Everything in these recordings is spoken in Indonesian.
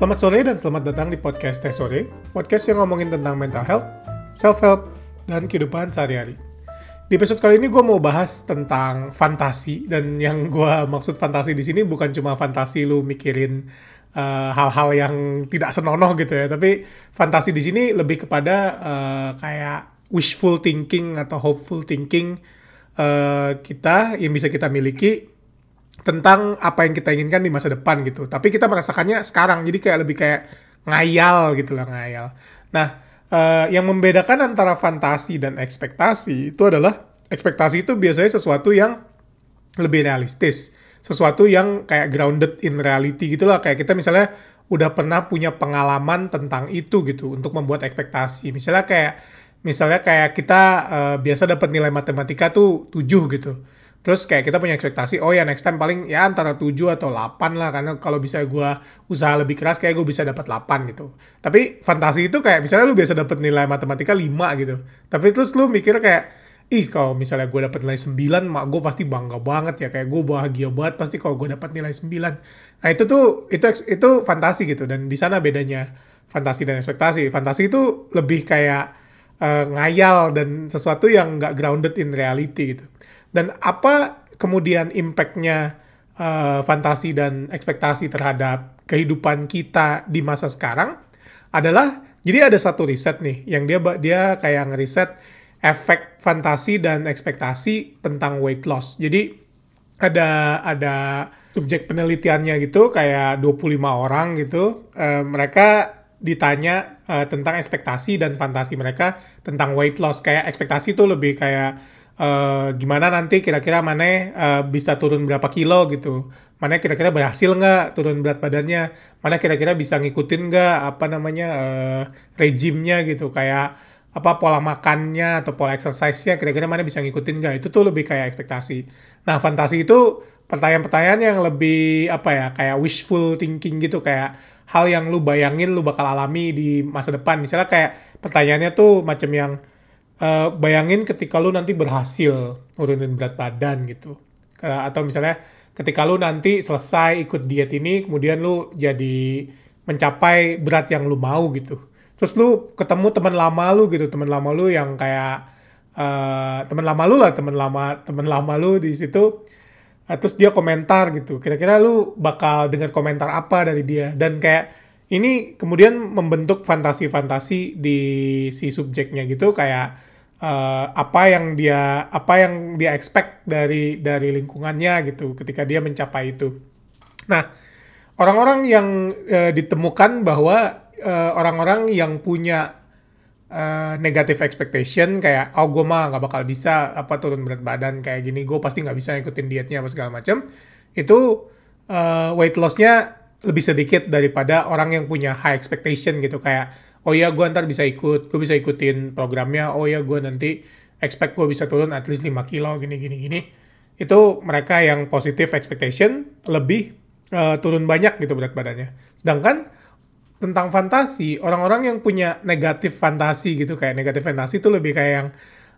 Selamat sore dan selamat datang di podcast Teh Sore, podcast yang ngomongin tentang mental health, self-help, dan kehidupan sehari-hari. Di episode kali ini gue mau bahas tentang fantasi, dan yang gue maksud fantasi di sini bukan cuma fantasi lu mikirin uh, hal-hal uh, yang tidak senonoh gitu ya, tapi fantasi di sini lebih kepada uh, kayak wishful thinking atau hopeful thinking uh, kita yang bisa kita miliki tentang apa yang kita inginkan di masa depan gitu. Tapi kita merasakannya sekarang, jadi kayak lebih kayak ngayal gitu lah ngayal. Nah, uh, yang membedakan antara fantasi dan ekspektasi itu adalah ekspektasi itu biasanya sesuatu yang lebih realistis, sesuatu yang kayak grounded in reality gitu lah. Kayak kita misalnya udah pernah punya pengalaman tentang itu gitu untuk membuat ekspektasi. Misalnya kayak misalnya kayak kita uh, biasa dapat nilai matematika tuh 7 gitu Terus kayak kita punya ekspektasi, oh ya next time paling ya antara 7 atau 8 lah, karena kalau bisa gue usaha lebih keras kayak gue bisa dapat 8 gitu. Tapi fantasi itu kayak misalnya lu biasa dapat nilai matematika 5 gitu. Tapi terus lu mikir kayak, ih kalau misalnya gue dapat nilai 9, mak gue pasti bangga banget ya, kayak gue bahagia banget pasti kalau gue dapat nilai 9. Nah itu tuh, itu, itu fantasi gitu, dan di sana bedanya fantasi dan ekspektasi. Fantasi itu lebih kayak uh, ngayal dan sesuatu yang nggak grounded in reality gitu. Dan apa kemudian impactnya uh, fantasi dan ekspektasi terhadap kehidupan kita di masa sekarang adalah jadi ada satu riset nih yang dia dia kayak ngeriset efek fantasi dan ekspektasi tentang weight loss. Jadi ada ada subjek penelitiannya gitu kayak 25 orang gitu. Uh, mereka ditanya uh, tentang ekspektasi dan fantasi mereka tentang weight loss. Kayak ekspektasi itu lebih kayak uh, gimana nanti kira-kira mana uh, bisa turun berapa kilo gitu? Mana kira-kira berhasil nggak turun berat badannya? Mana kira-kira bisa ngikutin nggak apa namanya uh, regimnya gitu? Kayak apa pola makannya atau pola exercise-nya kira-kira mana bisa ngikutin nggak? Itu tuh lebih kayak ekspektasi. Nah fantasi itu pertanyaan-pertanyaan yang lebih apa ya kayak wishful thinking gitu. Kayak hal yang lu bayangin lu bakal alami di masa depan. Misalnya kayak pertanyaannya tuh macam yang uh, bayangin ketika lu nanti berhasil nurunin berat badan gitu. Atau misalnya ketika lu nanti selesai ikut diet ini kemudian lu jadi mencapai berat yang lu mau gitu. Terus lu ketemu teman lama lu gitu teman lama lu yang kayak uh, teman lama lu lah teman lama teman lama lu di situ. Uh, terus dia komentar gitu. Kira-kira lu bakal dengar komentar apa dari dia? Dan kayak ini kemudian membentuk fantasi-fantasi di si subjeknya gitu kayak uh, apa yang dia apa yang dia expect dari dari lingkungannya gitu ketika dia mencapai itu. Nah, orang-orang yang uh, ditemukan bahwa uh, orang-orang yang punya uh, negative expectation kayak oh gue mah nggak bakal bisa apa turun berat badan kayak gini gue pasti nggak bisa ikutin dietnya apa segala macam itu uh, weight lossnya lebih sedikit daripada orang yang punya high expectation gitu kayak oh ya gue ntar bisa ikut. Gue bisa ikutin programnya. Oh ya gue nanti expect gue bisa turun at least 5 kilo gini gini gini. Itu mereka yang positive expectation lebih uh, turun banyak gitu berat badannya. Sedangkan tentang fantasi orang-orang yang punya negatif fantasi gitu kayak negatif fantasi itu lebih kayak yang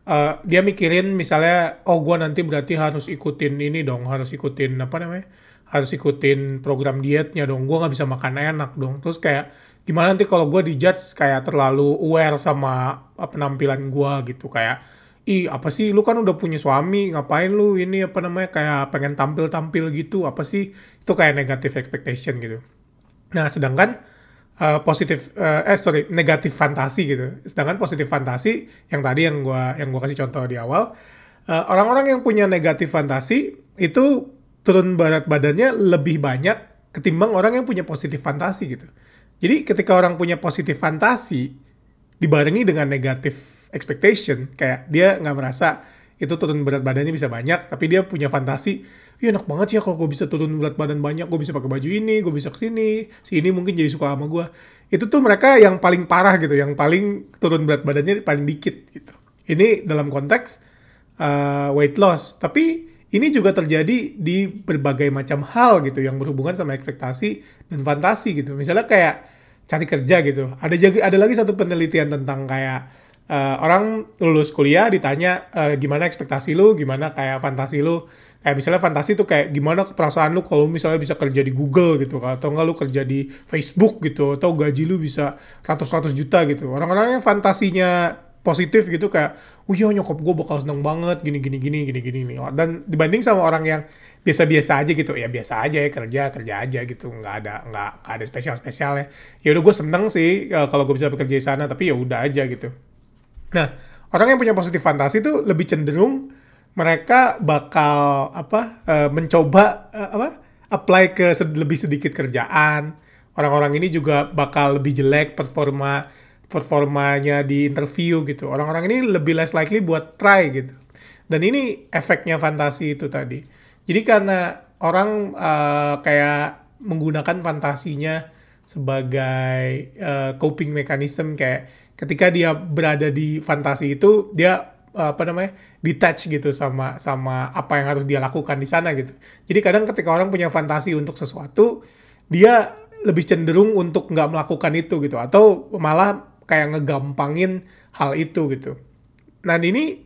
uh, dia mikirin misalnya oh gue nanti berarti harus ikutin ini dong harus ikutin apa namanya harus ikutin program dietnya dong gue nggak bisa makan enak dong. Terus kayak gimana nanti kalau gue dijudge kayak terlalu aware sama penampilan gue gitu kayak ih apa sih? Lu kan udah punya suami ngapain lu ini apa namanya kayak pengen tampil-tampil gitu apa sih? Itu kayak negatif expectation gitu. Nah sedangkan uh, positif uh, eh sorry negatif fantasi gitu. Sedangkan positif fantasi yang tadi yang gue yang gua kasih contoh di awal uh, orang-orang yang punya negatif fantasi itu turun berat badannya lebih banyak ketimbang orang yang punya positif fantasi gitu jadi ketika orang punya positif fantasi dibarengi dengan negatif expectation, kayak dia nggak merasa itu turun berat badannya bisa banyak, tapi dia punya fantasi, ya enak banget ya kalau gue bisa turun berat badan banyak, gue bisa pakai baju ini, gue bisa ke sini, si ini mungkin jadi suka sama gue. Itu tuh mereka yang paling parah gitu, yang paling turun berat badannya paling dikit gitu. Ini dalam konteks uh, weight loss, tapi ini juga terjadi di berbagai macam hal gitu yang berhubungan sama ekspektasi dan fantasi gitu. Misalnya kayak cari kerja gitu. Ada ada lagi satu penelitian tentang kayak uh, orang lulus kuliah ditanya uh, gimana ekspektasi lu, gimana kayak fantasi lu Kayak misalnya fantasi tuh kayak gimana perasaan lu kalau misalnya bisa kerja di Google gitu atau enggak lu kerja di Facebook gitu atau gaji lu bisa ratus-ratus juta gitu. Orang-orang yang fantasinya positif gitu kayak, "Oh iya nyokap gue bakal seneng banget gini gini gini gini gini nih." Dan dibanding sama orang yang biasa-biasa aja gitu, ya biasa aja ya kerja kerja aja gitu, nggak ada nggak ada spesial spesial ya. Ya udah gue seneng sih uh, kalau gue bisa bekerja di sana, tapi ya udah aja gitu. Nah, orang yang punya positif fantasi tuh lebih cenderung mereka bakal apa uh, mencoba uh, apa apply ke lebih sedikit kerjaan. Orang-orang ini juga bakal lebih jelek performa performanya di interview gitu. Orang-orang ini lebih less likely buat try gitu. Dan ini efeknya fantasi itu tadi. Jadi karena orang uh, kayak menggunakan fantasinya sebagai uh, coping mechanism kayak ketika dia berada di fantasi itu dia apa namanya detach gitu sama sama apa yang harus dia lakukan di sana gitu. Jadi kadang ketika orang punya fantasi untuk sesuatu, dia lebih cenderung untuk nggak melakukan itu gitu atau malah kayak ngegampangin hal itu gitu. Nah ini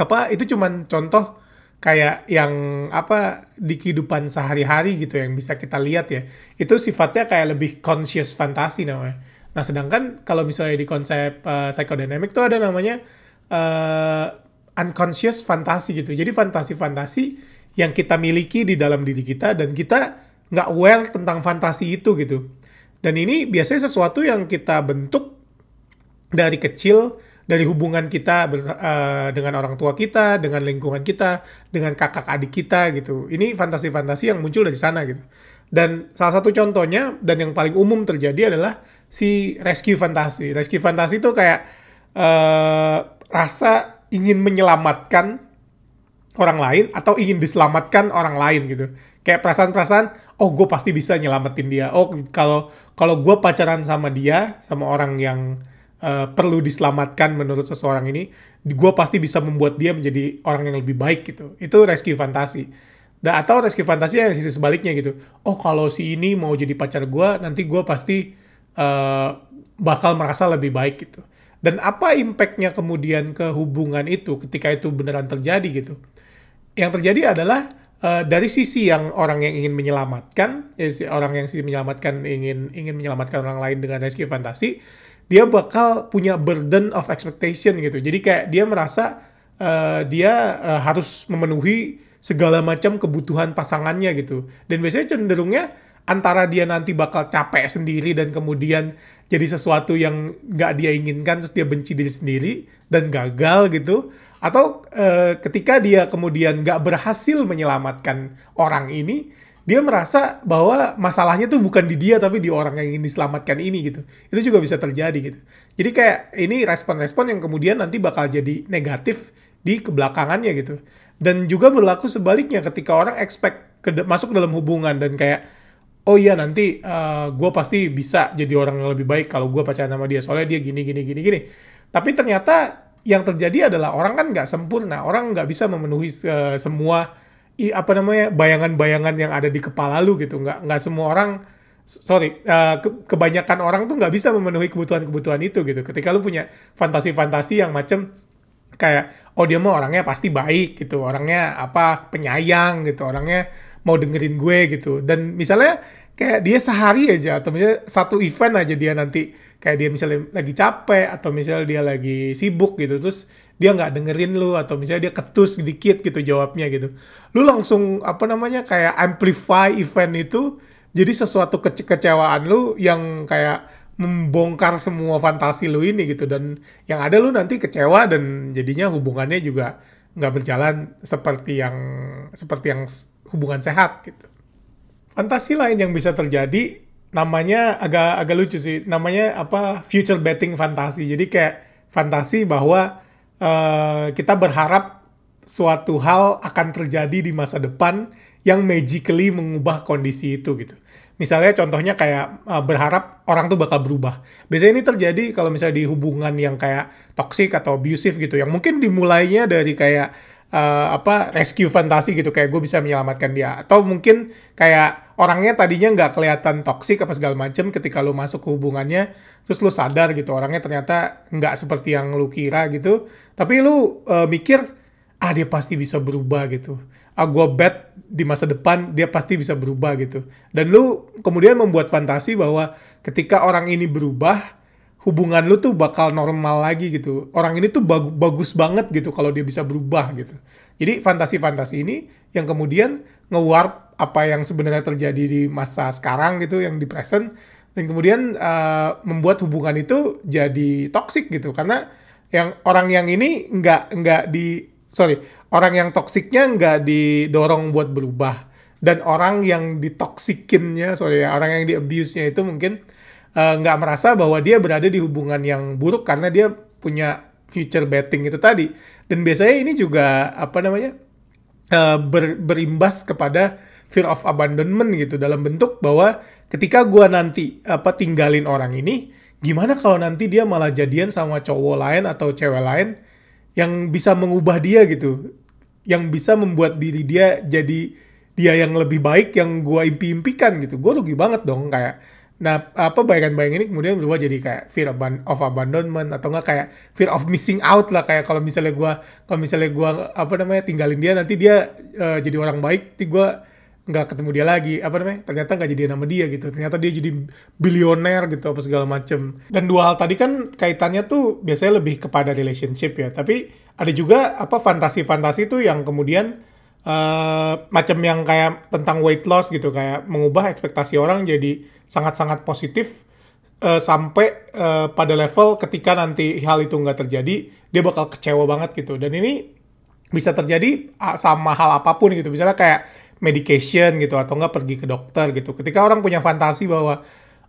apa itu cuman contoh kayak yang apa di kehidupan sehari-hari gitu yang bisa kita lihat ya. Itu sifatnya kayak lebih conscious fantasi namanya. Nah sedangkan kalau misalnya di konsep uh, psychodynamic tuh ada namanya uh, unconscious fantasi gitu. Jadi fantasi-fantasi yang kita miliki di dalam diri kita dan kita nggak aware tentang fantasi itu gitu. Dan ini biasanya sesuatu yang kita bentuk dari kecil, dari hubungan kita uh, dengan orang tua kita, dengan lingkungan kita, dengan kakak adik kita gitu. Ini fantasi-fantasi yang muncul dari sana gitu. Dan salah satu contohnya dan yang paling umum terjadi adalah si rescue fantasi. Rescue fantasi itu kayak uh, rasa ingin menyelamatkan orang lain atau ingin diselamatkan orang lain gitu. Kayak perasaan-perasaan, oh gue pasti bisa nyelamatin dia. Oh kalau kalau gue pacaran sama dia, sama orang yang uh, perlu diselamatkan menurut seseorang ini, gue pasti bisa membuat dia menjadi orang yang lebih baik gitu. Itu rescue fantasi. Dan atau rescue fantasi yang sisi sebaliknya gitu. Oh kalau si ini mau jadi pacar gue, nanti gue pasti uh, bakal merasa lebih baik gitu. Dan apa impactnya kemudian ke hubungan itu ketika itu beneran terjadi gitu? Yang terjadi adalah uh, dari sisi yang orang yang ingin menyelamatkan, ya, orang yang sisi menyelamatkan ingin ingin menyelamatkan orang lain dengan rescue fantasi, dia bakal punya burden of expectation gitu. Jadi kayak dia merasa uh, dia uh, harus memenuhi segala macam kebutuhan pasangannya gitu. Dan biasanya cenderungnya antara dia nanti bakal capek sendiri dan kemudian jadi sesuatu yang nggak dia inginkan terus dia benci diri sendiri dan gagal gitu atau e, ketika dia kemudian nggak berhasil menyelamatkan orang ini dia merasa bahwa masalahnya tuh bukan di dia tapi di orang yang ingin diselamatkan ini gitu. Itu juga bisa terjadi gitu. Jadi kayak ini respon-respon yang kemudian nanti bakal jadi negatif di kebelakangannya gitu. Dan juga berlaku sebaliknya ketika orang expect ke masuk dalam hubungan dan kayak oh iya nanti uh, eh, gue pasti bisa jadi orang yang lebih baik kalau gue pacaran sama dia soalnya dia gini gini gini gini. Tapi ternyata yang terjadi adalah orang kan nggak sempurna orang nggak bisa memenuhi uh, semua i, apa namanya bayangan-bayangan yang ada di kepala lu gitu. Nggak nggak semua orang sorry uh, ke, kebanyakan orang tuh nggak bisa memenuhi kebutuhan-kebutuhan itu gitu. Ketika lu punya fantasi-fantasi yang macem kayak oh dia mah orangnya pasti baik gitu orangnya apa penyayang gitu orangnya mau dengerin gue gitu. Dan misalnya kayak dia sehari aja atau misalnya satu event aja dia nanti kayak dia misalnya lagi capek atau misalnya dia lagi sibuk gitu terus dia nggak dengerin lu atau misalnya dia ketus sedikit gitu jawabnya gitu lu langsung apa namanya kayak amplify event itu jadi sesuatu kece kecewaan lu yang kayak membongkar semua fantasi lu ini gitu dan yang ada lu nanti kecewa dan jadinya hubungannya juga nggak berjalan seperti yang seperti yang hubungan sehat gitu. Fantasi lain yang bisa terjadi namanya agak agak lucu sih. Namanya apa? Future betting fantasi. Jadi kayak fantasi bahwa uh, kita berharap suatu hal akan terjadi di masa depan yang magically mengubah kondisi itu gitu. Misalnya contohnya kayak uh, berharap orang tuh bakal berubah. Biasanya ini terjadi kalau misalnya di hubungan yang kayak toxic atau abusive gitu, yang mungkin dimulainya dari kayak uh, apa rescue fantasi gitu kayak gue bisa menyelamatkan dia. Atau mungkin kayak orangnya tadinya nggak kelihatan toksik apa segala macem ketika lu masuk ke hubungannya terus lu sadar gitu orangnya ternyata nggak seperti yang lu kira gitu. Tapi lu uh, mikir ah dia pasti bisa berubah gitu. Ah, gue bet di masa depan dia pasti bisa berubah gitu. Dan lu kemudian membuat fantasi bahwa ketika orang ini berubah, hubungan lu tuh bakal normal lagi gitu. Orang ini tuh bagu bagus banget gitu kalau dia bisa berubah gitu. Jadi fantasi-fantasi ini yang kemudian nge-warp apa yang sebenarnya terjadi di masa sekarang gitu, yang di present, dan kemudian uh, membuat hubungan itu jadi toxic gitu. Karena yang orang yang ini nggak nggak di sorry orang yang toksiknya nggak didorong buat berubah dan orang yang ditoksikinnya sorry ya orang yang di abuse-nya itu mungkin uh, nggak merasa bahwa dia berada di hubungan yang buruk karena dia punya future betting itu tadi. Dan biasanya ini juga apa namanya uh, ber, berimbas kepada fear of abandonment gitu dalam bentuk bahwa ketika gua nanti apa tinggalin orang ini gimana kalau nanti dia malah jadian sama cowok lain atau cewek lain yang bisa mengubah dia gitu yang bisa membuat diri dia jadi dia yang lebih baik yang gue impi-impikan gitu. Gue rugi banget dong kayak nah apa bayangan-bayangan ini kemudian berubah jadi kayak fear of abandonment atau enggak kayak fear of missing out lah. Kayak kalau misalnya gue kalau misalnya gue apa namanya tinggalin dia nanti dia uh, jadi orang baik nanti gue nggak ketemu dia lagi. Apa namanya ternyata nggak jadi nama dia gitu. Ternyata dia jadi bilioner gitu apa segala macem. Dan dua hal tadi kan kaitannya tuh biasanya lebih kepada relationship ya. Tapi ada juga apa fantasi-fantasi tuh yang kemudian uh, macam yang kayak tentang weight loss gitu kayak mengubah ekspektasi orang jadi sangat-sangat positif uh, sampai uh, pada level ketika nanti hal itu nggak terjadi dia bakal kecewa banget gitu dan ini bisa terjadi sama hal apa pun gitu misalnya kayak medication gitu atau enggak pergi ke dokter gitu. Ketika orang punya fantasi bahwa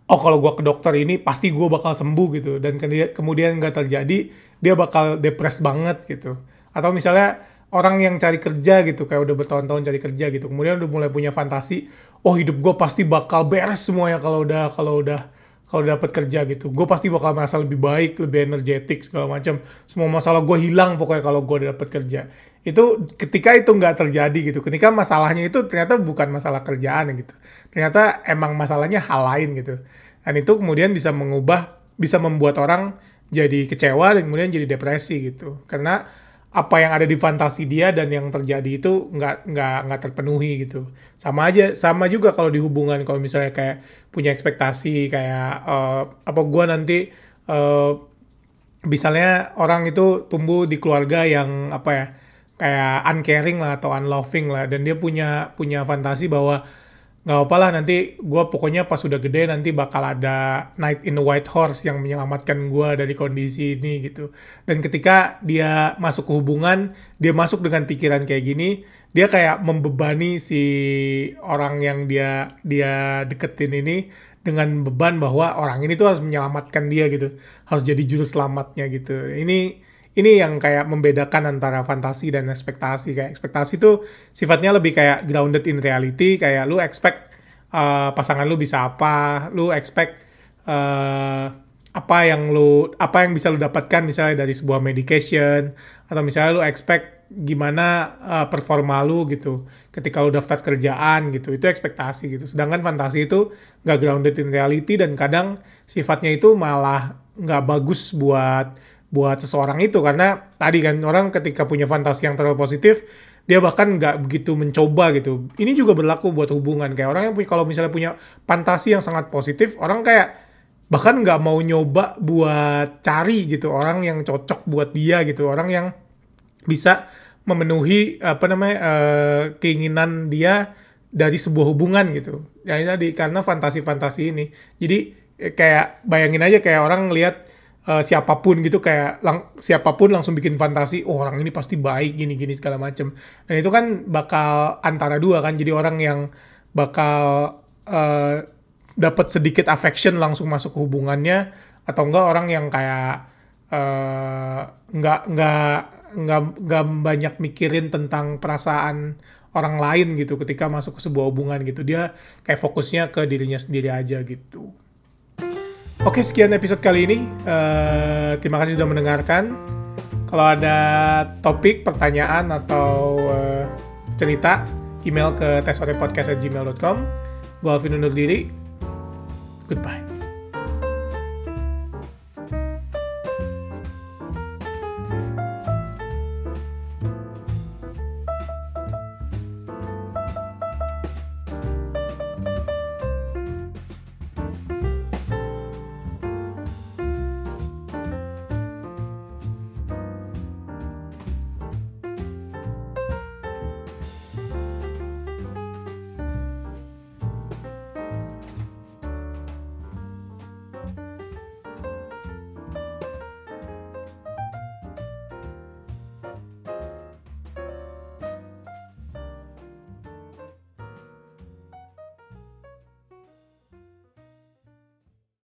oh kalau gue ke dokter ini pasti gue bakal sembuh gitu dan kemudian nggak terjadi dia bakal depres banget gitu. Atau misalnya orang yang cari kerja gitu kayak udah bertahun-tahun cari kerja gitu kemudian udah mulai punya fantasi oh hidup gue pasti bakal beres semuanya kalau udah kalau udah kalau dapat kerja gitu. Gue pasti bakal merasa lebih baik lebih energetik segala macam. Semua masalah gue hilang pokoknya kalau gue dapat kerja. Itu ketika itu nggak terjadi gitu ketika masalahnya itu ternyata bukan masalah kerjaan gitu. Ternyata emang masalahnya hal lain gitu. Dan itu kemudian bisa mengubah bisa membuat orang jadi kecewa dan kemudian jadi depresi gitu. Karena apa yang ada di fantasi dia dan yang terjadi itu nggak nggak nggak terpenuhi gitu. Sama aja sama juga kalau di hubungan kalau misalnya kayak punya ekspektasi kayak uh, apa gue nanti uh, misalnya orang itu tumbuh di keluarga yang apa ya kayak uncaring lah atau unloving lah dan dia punya punya fantasi bahwa nggak apa lah nanti gue pokoknya pas sudah gede nanti bakal ada Knight in the White Horse yang menyelamatkan gue dari kondisi ini gitu. Dan ketika dia masuk ke hubungan dia masuk dengan pikiran kayak gini dia kayak membebani si orang yang dia dia deketin ini dengan beban bahwa orang ini tuh harus menyelamatkan dia gitu harus jadi juru selamatnya gitu. Ini ini yang kayak membedakan antara fantasi dan ekspektasi. Kayak ekspektasi itu sifatnya lebih kayak grounded in reality. Kayak lu expect uh, pasangan lu bisa apa lu expect uh, apa yang lu apa yang bisa lu dapatkan misalnya dari sebuah medication atau misalnya lu expect gimana uh, performa lu gitu ketika lu daftar kerjaan gitu. Itu ekspektasi gitu. Sedangkan fantasi itu nggak grounded in reality dan kadang sifatnya itu malah nggak bagus buat buat seseorang itu. Karena tadi kan orang ketika punya fantasi yang terlalu positif dia bahkan nggak begitu mencoba gitu. Ini juga berlaku buat hubungan. Kayak orang yang punya kalau misalnya punya fantasi yang sangat positif orang kayak bahkan nggak mau nyoba buat cari gitu. Orang yang cocok buat dia gitu. Orang yang bisa memenuhi apa namanya uh, keinginan dia dari sebuah hubungan gitu. Ya tadi karena fantasi-fantasi ini. Jadi kayak bayangin aja kayak orang lihat uh, siapa pun gitu kayak lang siapa pun langsung bikin fantasi oh orang ini pasti baik gini gini segala macem dan itu kan bakal antara dua kan jadi orang yang bakal uh, dapat sedikit affection langsung masuk ke hubungannya atau enggak orang yang kayak uh, nggak nggak nggak nggak banyak mikirin tentang perasaan orang lain gitu ketika masuk ke sebuah hubungan gitu dia kayak fokusnya ke dirinya sendiri aja gitu. Oke, sekian episode kali ini. Uh, terima kasih sudah mendengarkan. Kalau ada topik, pertanyaan, atau uh, cerita, email ke tesorepodcast.gmail.com. Gue Alvin undur diri. Goodbye.